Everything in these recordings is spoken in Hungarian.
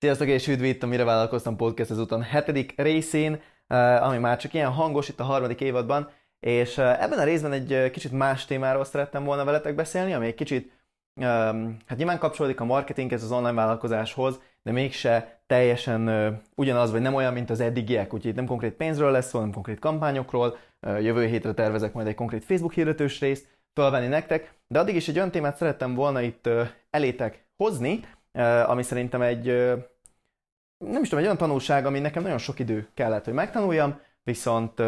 Sziasztok és üdv itt a Mire Vállalkoztam Podcast ezúton hetedik részén, eh, ami már csak ilyen hangos itt a harmadik évadban, és eh, ebben a részben egy eh, kicsit más témáról szerettem volna veletek beszélni, ami egy kicsit, ehm, hát nyilván kapcsolódik a marketinghez, az online vállalkozáshoz, de mégse teljesen ugyanaz, vagy nem olyan, mint az eddigiek, úgyhogy nem konkrét pénzről lesz szó, nem konkrét kampányokról, jövő hétre tervezek majd egy konkrét Facebook hirdetős részt fölvenni nektek, de addig is egy olyan témát szerettem volna itt elétek hozni, ami szerintem egy, nem is tudom, egy olyan tanulság, ami nekem nagyon sok idő kellett, hogy megtanuljam, viszont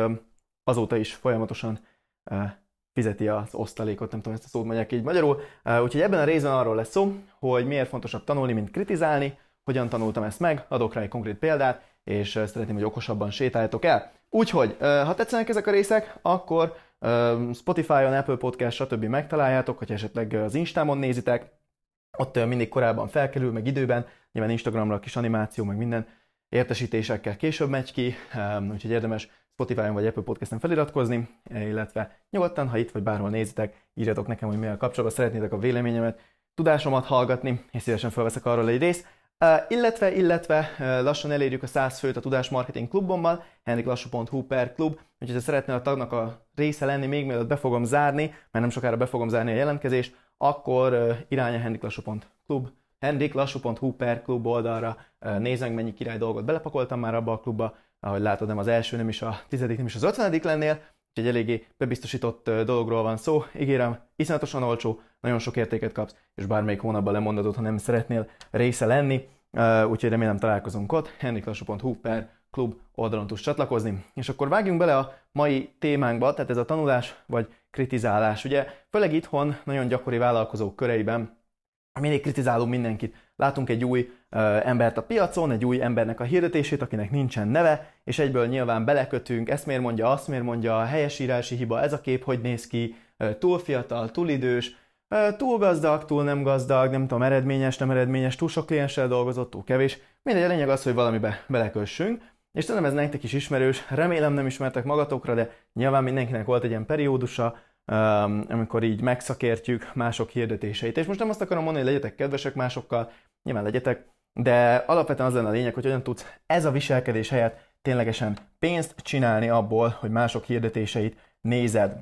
azóta is folyamatosan fizeti az osztalékot, nem tudom, ezt a szót mondják így magyarul. Úgyhogy ebben a részben arról lesz szó, hogy miért fontosabb tanulni, mint kritizálni, hogyan tanultam ezt meg, adok rá egy konkrét példát, és szeretném, hogy okosabban sétáljatok el. Úgyhogy, ha tetszenek ezek a részek, akkor Spotify-on, Apple Podcast, stb. megtaláljátok, hogy esetleg az Instámon nézitek, ott mindig korábban felkerül, meg időben, nyilván Instagramra kis animáció, meg minden értesítésekkel később megy ki, úgyhogy érdemes Spotify-on vagy Apple Podcast-en feliratkozni, illetve nyugodtan, ha itt vagy bárhol nézitek, írjatok nekem, hogy mivel kapcsolatban szeretnétek a véleményemet, tudásomat hallgatni, és szívesen felveszek arról egy részt. Uh, illetve, illetve uh, lassan elérjük a 100 főt a Tudás Marketing Klubommal, henriklassú.hu per klub, úgyhogy ha szeretnél a tagnak a része lenni, még mielőtt be fogom zárni, mert nem sokára be fogom zárni a jelentkezést, akkor irány a henriklassú.klub, henriklassú.hu per klub oldalra uh, nézzünk, mennyi király dolgot belepakoltam már abba a klubba, ahogy látod, nem az első, nem is a tizedik, nem is az ötvenedik lennél, úgyhogy eléggé bebiztosított dologról van szó. Ígérem, iszonyatosan olcsó, nagyon sok értéket kapsz, és bármelyik hónapban lemondod, ha nem szeretnél része lenni, úgyhogy remélem találkozunk ott, henriklassú.hu per klub oldalon tudsz csatlakozni. És akkor vágjunk bele a mai témánkba, tehát ez a tanulás vagy kritizálás. Ugye főleg itthon nagyon gyakori vállalkozók köreiben mindig kritizálunk mindenkit. Látunk egy új uh, embert a piacon, egy új embernek a hirdetését, akinek nincsen neve, és egyből nyilván belekötünk, ezt miért mondja, azt miért mondja, helyesírási hiba, ez a kép hogy néz ki, uh, túl fiatal, túl idős, uh, túl gazdag, túl nem gazdag, nem tudom, eredményes, nem eredményes, túl sok klienssel dolgozott, túl kevés. Mindegy, a lényeg az, hogy valamibe belekössünk, és tudom, ez nektek is ismerős, remélem nem ismertek magatokra, de nyilván mindenkinek volt egy ilyen periódusa, amikor így megszakértjük mások hirdetéseit. És most nem azt akarom mondani, hogy legyetek kedvesek másokkal, nyilván legyetek, de alapvetően az lenne a lényeg, hogy hogyan tudsz ez a viselkedés helyett ténylegesen pénzt csinálni abból, hogy mások hirdetéseit nézed.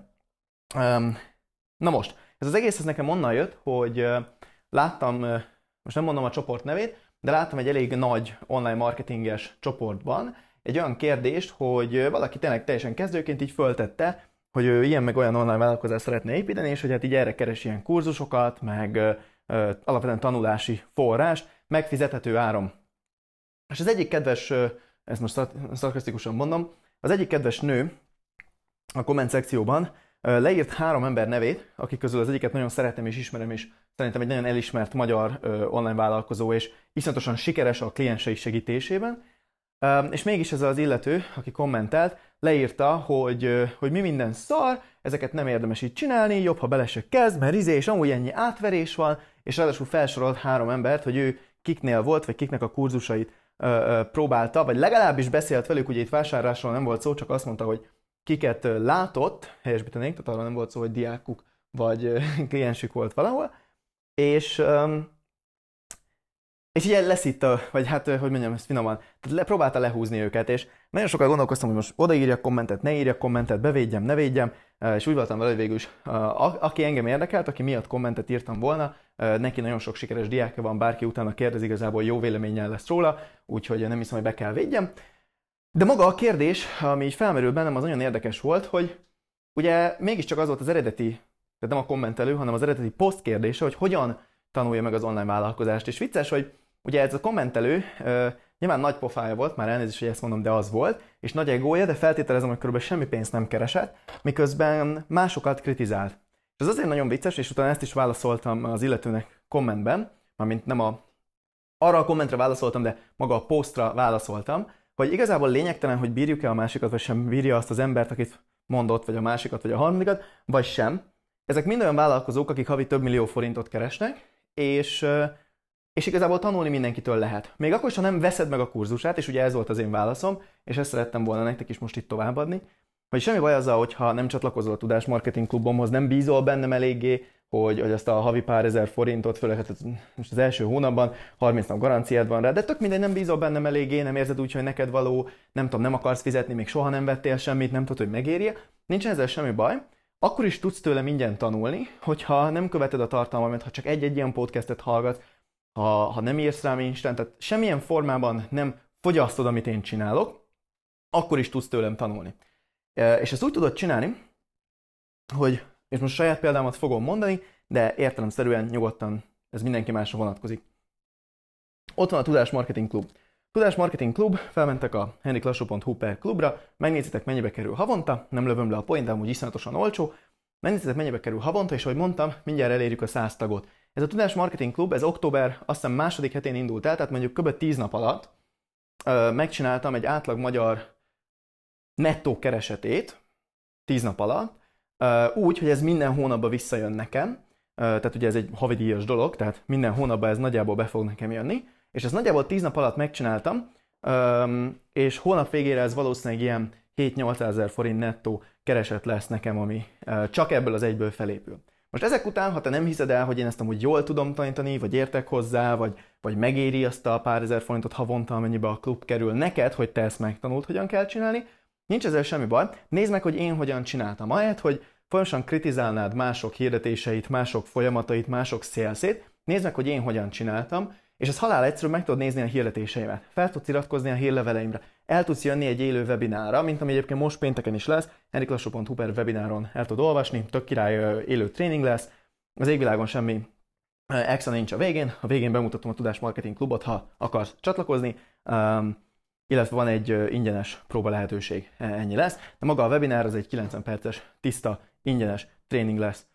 Na most, ez az egész ez nekem onnan jött, hogy láttam, most nem mondom a csoport nevét, de láttam egy elég nagy online marketinges csoportban egy olyan kérdést, hogy valaki tényleg teljesen kezdőként így föltette, hogy ő ilyen meg olyan online vállalkozást szeretne építeni, és hogy hát így erre keres ilyen kurzusokat, meg ö, alapvetően tanulási forrás, megfizethető áron. És az egyik kedves, ö, ezt most szarkasztikusan mondom, az egyik kedves nő a komment szekcióban ö, leírt három ember nevét, akik közül az egyiket nagyon szeretem és ismerem, és szerintem egy nagyon elismert magyar ö, online vállalkozó, és iszonyatosan sikeres a kliensei segítésében, és mégis ez az illető, aki kommentelt, leírta, hogy, hogy mi minden szar, ezeket nem érdemes így csinálni, jobb, ha bele se kezd, mert izé, és amúgy ennyi átverés van, és ráadásul felsorolt három embert, hogy ő kiknél volt, vagy kiknek a kurzusait ö, ö, próbálta, vagy legalábbis beszélt velük, ugye itt vásárlásról nem volt szó, csak azt mondta, hogy kiket látott, helyesbítenénk, tehát arról nem volt szó, hogy diákuk vagy kliensük volt valahol, és és így lesz itt, a, vagy hát, hogy mondjam ezt finoman, tehát le, próbálta lehúzni őket, és nagyon sokat gondolkoztam, hogy most odaírjak kommentet, ne írjak kommentet, bevédjem, ne védjem, és úgy voltam vele, hogy végül is, a, aki engem érdekelt, aki miatt kommentet írtam volna, neki nagyon sok sikeres diákja van, bárki utána kérdez, igazából jó véleménnyel lesz róla, úgyhogy nem hiszem, hogy be kell védjem. De maga a kérdés, ami így felmerült bennem, az nagyon érdekes volt, hogy ugye mégiscsak az volt az eredeti, tehát nem a kommentelő, hanem az eredeti poszt kérdése, hogy hogyan tanulja meg az online vállalkozást. És vicces, hogy Ugye ez a kommentelő nyilván nagy pofája volt, már elnézést, hogy ezt mondom, de az volt, és nagy egója, de feltételezem, hogy körülbelül semmi pénzt nem keresett, miközben másokat kritizált. És ez azért nagyon vicces, és utána ezt is válaszoltam az illetőnek kommentben, mármint nem a arra a kommentre válaszoltam, de maga a posztra válaszoltam, hogy igazából lényegtelen, hogy bírjuk-e a másikat, vagy sem bírja azt az embert, akit mondott, vagy a másikat, vagy a harmadikat, vagy sem. Ezek mind olyan vállalkozók, akik havi több millió forintot keresnek, és és igazából tanulni mindenkitől lehet. Még akkor is, ha nem veszed meg a kurzusát, és ugye ez volt az én válaszom, és ezt szerettem volna nektek is most itt továbbadni, hogy semmi baj azzal, hogyha nem csatlakozol a Tudás Marketing Klubomhoz, nem bízol bennem eléggé, hogy, hogy ezt a havi pár ezer forintot, főleg hát most az első hónapban 30 nap garanciád van rá, de tök mindegy, nem bízol bennem eléggé, nem érzed úgy, hogy neked való, nem tudom, nem akarsz fizetni, még soha nem vettél semmit, nem tudod, hogy megéri, nincs ezzel semmi baj, akkor is tudsz tőle ingyen tanulni, hogyha nem követed a tartalmamat, ha csak egy-egy ilyen podcastet hallgatsz, ha, ha nem írsz rám Instán, tehát semmilyen formában nem fogyasztod, amit én csinálok, akkor is tudsz tőlem tanulni. És ezt úgy tudod csinálni, hogy, és most saját példámat fogom mondani, de értelemszerűen nyugodtan ez mindenki másra vonatkozik. Ott van a Tudás Marketing Klub. Tudás Marketing Klub, felmentek a henriklassó.hu per klubra, megnézitek mennyibe kerül havonta, nem lövöm le a point, de amúgy iszonyatosan olcsó, megnézitek mennyibe kerül havonta, és ahogy mondtam, mindjárt elérjük a 100 tagot. Ez a Tudás Marketing Klub, ez október azt hiszem második hetén indult el, tehát mondjuk kb. 10 nap alatt ö, megcsináltam egy átlag magyar nettó keresetét 10 nap alatt, ö, úgy, hogy ez minden hónapban visszajön nekem, ö, tehát ugye ez egy havidíjas dolog, tehát minden hónapban ez nagyjából be fog nekem jönni, és ezt nagyjából 10 nap alatt megcsináltam, és hónap végére ez valószínűleg ilyen 7-8 ezer forint nettó kereset lesz nekem, ami csak ebből az egyből felépül. Most ezek után, ha te nem hiszed el, hogy én ezt amúgy jól tudom tanítani, vagy értek hozzá, vagy, vagy megéri azt a pár ezer forintot havonta, amennyibe a klub kerül neked, hogy te ezt megtanult, hogyan kell csinálni, nincs ezzel semmi baj. Nézd meg, hogy én hogyan csináltam. Ahelyett, hogy folyamatosan kritizálnád mások hirdetéseit, mások folyamatait, mások szélszét, nézd meg, hogy én hogyan csináltam, és ez halál egyszerű, meg tudod nézni a hirdetéseimet. Fel tudsz iratkozni a hírleveleimre. El tudsz jönni egy élő webinára, mint ami egyébként most pénteken is lesz. henriklassó.hu per webináron el tudod olvasni, tök király élő tréning lesz. Az égvilágon semmi extra nincs a végén. A végén bemutatom a Tudás Marketing Klubot, ha akarsz csatlakozni. Um, illetve van egy ingyenes próba lehetőség, e, ennyi lesz. De maga a webinár az egy 90 perces, tiszta, ingyenes tréning lesz.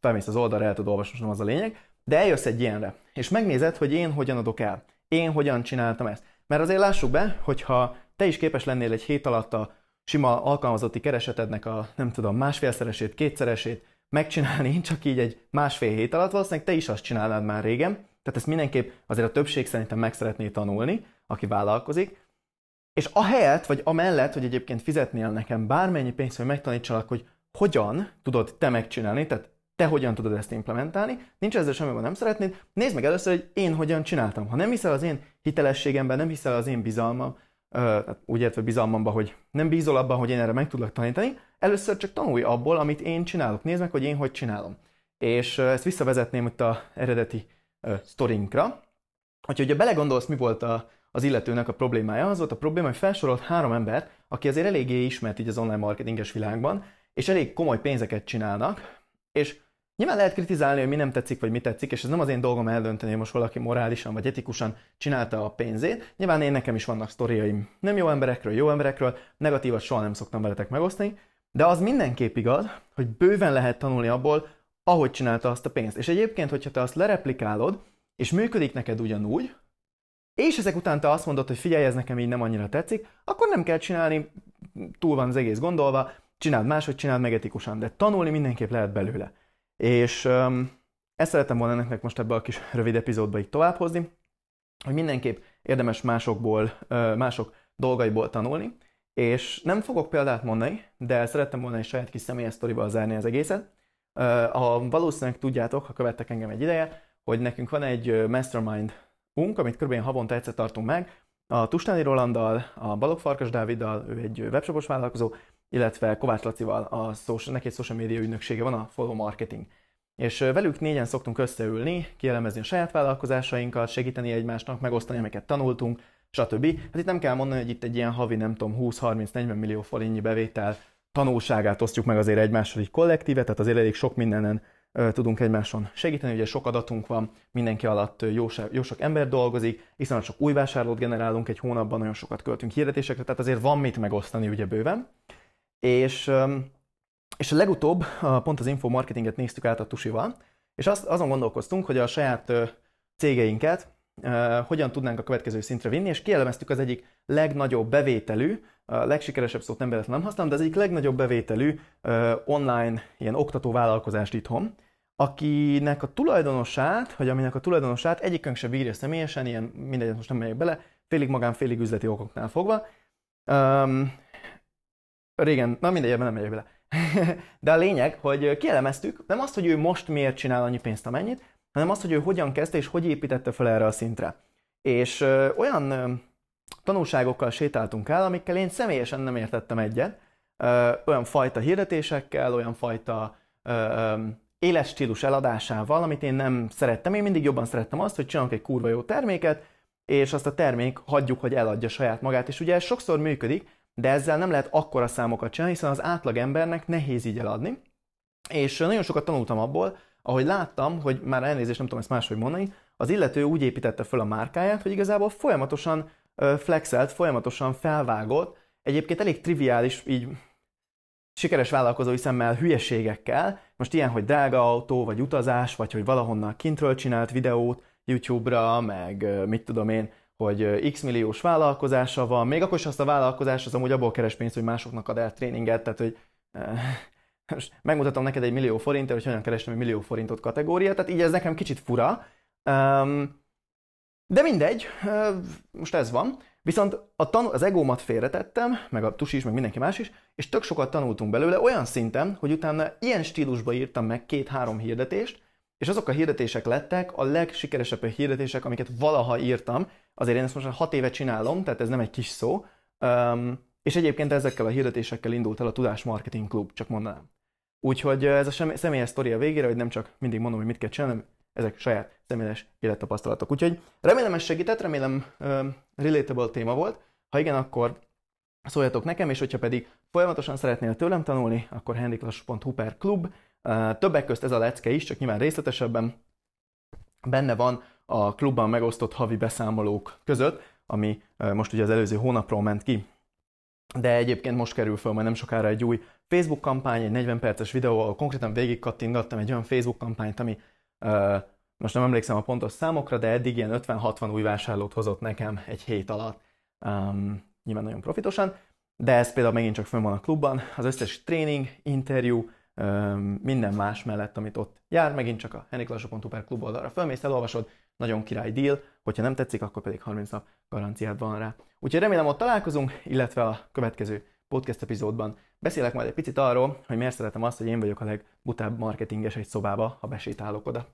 Felmész az oldalra, el tudod olvasni, nem az a lényeg. De eljössz egy ilyenre, és megnézed, hogy én hogyan adok el. Én hogyan csináltam ezt. Mert azért lássuk be, hogyha te is képes lennél egy hét alatt a sima alkalmazotti keresetednek a, nem tudom, másfélszeresét, kétszeresét megcsinálni, csak így egy másfél hét alatt, valószínűleg te is azt csinálnád már régen. Tehát ezt mindenképp azért a többség szerintem meg szeretné tanulni, aki vállalkozik. És ahelyett, vagy amellett, hogy egyébként fizetnél nekem bármennyi pénzt, hogy megtanítsalak, hogy hogyan tudod te megcsinálni, tehát te hogyan tudod ezt implementálni, nincs ezzel semmi nem szeretnéd, nézd meg először, hogy én hogyan csináltam. Ha nem hiszel az én hitelességemben, nem hiszel az én bizalmam, úgy értve bizalmamba, hogy nem bízol abban, hogy én erre meg tudlak tanítani, először csak tanulj abból, amit én csinálok. Nézd meg, hogy én hogy csinálom. És ezt visszavezetném itt a eredeti sztorinkra. Hogyha ugye belegondolsz, mi volt a, az illetőnek a problémája, az volt a probléma, hogy felsorolt három embert, aki azért eléggé ismert így az online marketinges világban, és elég komoly pénzeket csinálnak, és Nyilván lehet kritizálni, hogy mi nem tetszik, vagy mi tetszik, és ez nem az én dolgom eldönteni, hogy most valaki morálisan vagy etikusan csinálta a pénzét. Nyilván én nekem is vannak sztoriaim nem jó emberekről, jó emberekről, negatívat soha nem szoktam veletek megosztani, de az mindenképp igaz, hogy bőven lehet tanulni abból, ahogy csinálta azt a pénzt. És egyébként, hogyha te azt lereplikálod, és működik neked ugyanúgy, és ezek után te azt mondod, hogy figyelj, ez nekem így nem annyira tetszik, akkor nem kell csinálni, túl van az egész gondolva, csináld máshogy, csináld meg etikusan, de tanulni mindenképp lehet belőle. És um, ezt szerettem volna nektek most ebbe a kis rövid epizódba így továbbhozni, hogy mindenképp érdemes másokból, mások dolgaiból tanulni, és nem fogok példát mondani, de szerettem volna egy saját kis személyes sztorival zárni az egészet. Ha valószínűleg tudjátok, ha követtek engem egy ideje, hogy nekünk van egy mastermind unk, amit kb. havonta egyszer tartunk meg, a Tustáni Rolanddal, a Balog Farkas Dáviddal, ő egy webshopos vállalkozó, illetve Kovács Lacival, a social, neki egy social media ügynöksége van, a Follow Marketing. És velük négyen szoktunk összeülni, kielemezni a saját vállalkozásainkat, segíteni egymásnak, megosztani, amiket tanultunk, stb. Hát itt nem kell mondani, hogy itt egy ilyen havi, nem tudom, 20-30-40 millió forintnyi bevétel tanulságát osztjuk meg azért egymással egy kollektíve, tehát azért elég sok mindenen tudunk egymáson segíteni, ugye sok adatunk van, mindenki alatt jó, jó sok ember dolgozik, hiszen sok új vásárlót generálunk egy hónapban, nagyon sokat költünk hirdetésekre, tehát azért van mit megosztani ugye bőven. És, és a legutóbb pont az infomarketinget néztük át a Tusival, és azt, azon gondolkoztunk, hogy a saját cégeinket hogyan tudnánk a következő szintre vinni, és kielemeztük az egyik legnagyobb bevételű, a legsikeresebb szót nem nem használom, de az egyik legnagyobb bevételű online ilyen oktató vállalkozást itthon, akinek a tulajdonosát, vagy aminek a tulajdonosát egyikünk sem bírja személyesen, ilyen mindegy, most nem megyek bele, félig magán, félig üzleti okoknál fogva. Régen, na mindegy, ebben nem megyek bele. De a lényeg, hogy kielemeztük nem azt, hogy ő most miért csinál annyi pénzt, amennyit, hanem azt, hogy ő hogyan kezdte és hogy építette fel erre a szintre. És ö, olyan ö, tanulságokkal sétáltunk el, amikkel én személyesen nem értettem egyet, ö, olyan fajta hirdetésekkel, olyan fajta ö, ö, éles stílus eladásával, amit én nem szerettem. Én mindig jobban szerettem azt, hogy csinálok egy kurva jó terméket, és azt a termék hagyjuk, hogy eladja saját magát. És ugye ez sokszor működik, de ezzel nem lehet akkora számokat csinálni, hiszen az átlag embernek nehéz így eladni. És nagyon sokat tanultam abból, ahogy láttam, hogy már elnézést nem tudom ezt máshogy mondani, az illető úgy építette fel a márkáját, hogy igazából folyamatosan flexelt, folyamatosan felvágott, egyébként elég triviális, így sikeres vállalkozói szemmel hülyeségekkel, most ilyen, hogy drága autó, vagy utazás, vagy hogy valahonnan kintről csinált videót YouTube-ra, meg mit tudom én, hogy x milliós vállalkozása van, még akkor is azt a vállalkozás az amúgy abból keres pénzt, hogy másoknak ad el tréninget, tehát hogy most megmutatom neked egy millió forintért, hogy hogyan kerestem egy millió forintot kategória, tehát így ez nekem kicsit fura. De mindegy, most ez van. Viszont a tan- az egómat félretettem, meg a tusi is, meg mindenki más is, és tök sokat tanultunk belőle olyan szinten, hogy utána ilyen stílusba írtam meg két-három hirdetést, és azok a hirdetések lettek a legsikeresebb hirdetések, amiket valaha írtam. Azért én ezt most hat éve csinálom, tehát ez nem egy kis szó. Um, és egyébként ezekkel a hirdetésekkel indult el a Tudás Marketing Club, csak mondanám. Úgyhogy ez a személyes sztori a végére, hogy nem csak mindig mondom, hogy mit kell csinálni, ezek saját személyes élettapasztalatok. Úgyhogy remélem ez segített, remélem uh, relatable téma volt. Ha igen, akkor szóljatok nekem, és hogyha pedig folyamatosan szeretnél tőlem tanulni, akkor handiklas.hu per klub. Többek közt ez a lecke is, csak nyilván részletesebben benne van a klubban megosztott havi beszámolók között, ami most ugye az előző hónapról ment ki. De egyébként most kerül föl majd nem sokára egy új Facebook kampány, egy 40 perces videó, ahol konkrétan végig kattingattam egy olyan Facebook kampányt, ami most nem emlékszem a pontos számokra, de eddig ilyen 50-60 új vásárlót hozott nekem egy hét alatt. Um, nyilván nagyon profitosan, de ez például megint csak fönn van a klubban. Az összes tréning, interjú, minden más mellett, amit ott jár, megint csak a henniklasso.hu per klub oldalra fölmész, elolvasod, nagyon király deal, hogyha nem tetszik, akkor pedig 30 nap garanciád van rá. Úgyhogy remélem ott találkozunk, illetve a következő podcast epizódban beszélek majd egy picit arról, hogy miért szeretem azt, hogy én vagyok a legbutább marketinges egy szobába, ha besétálok oda.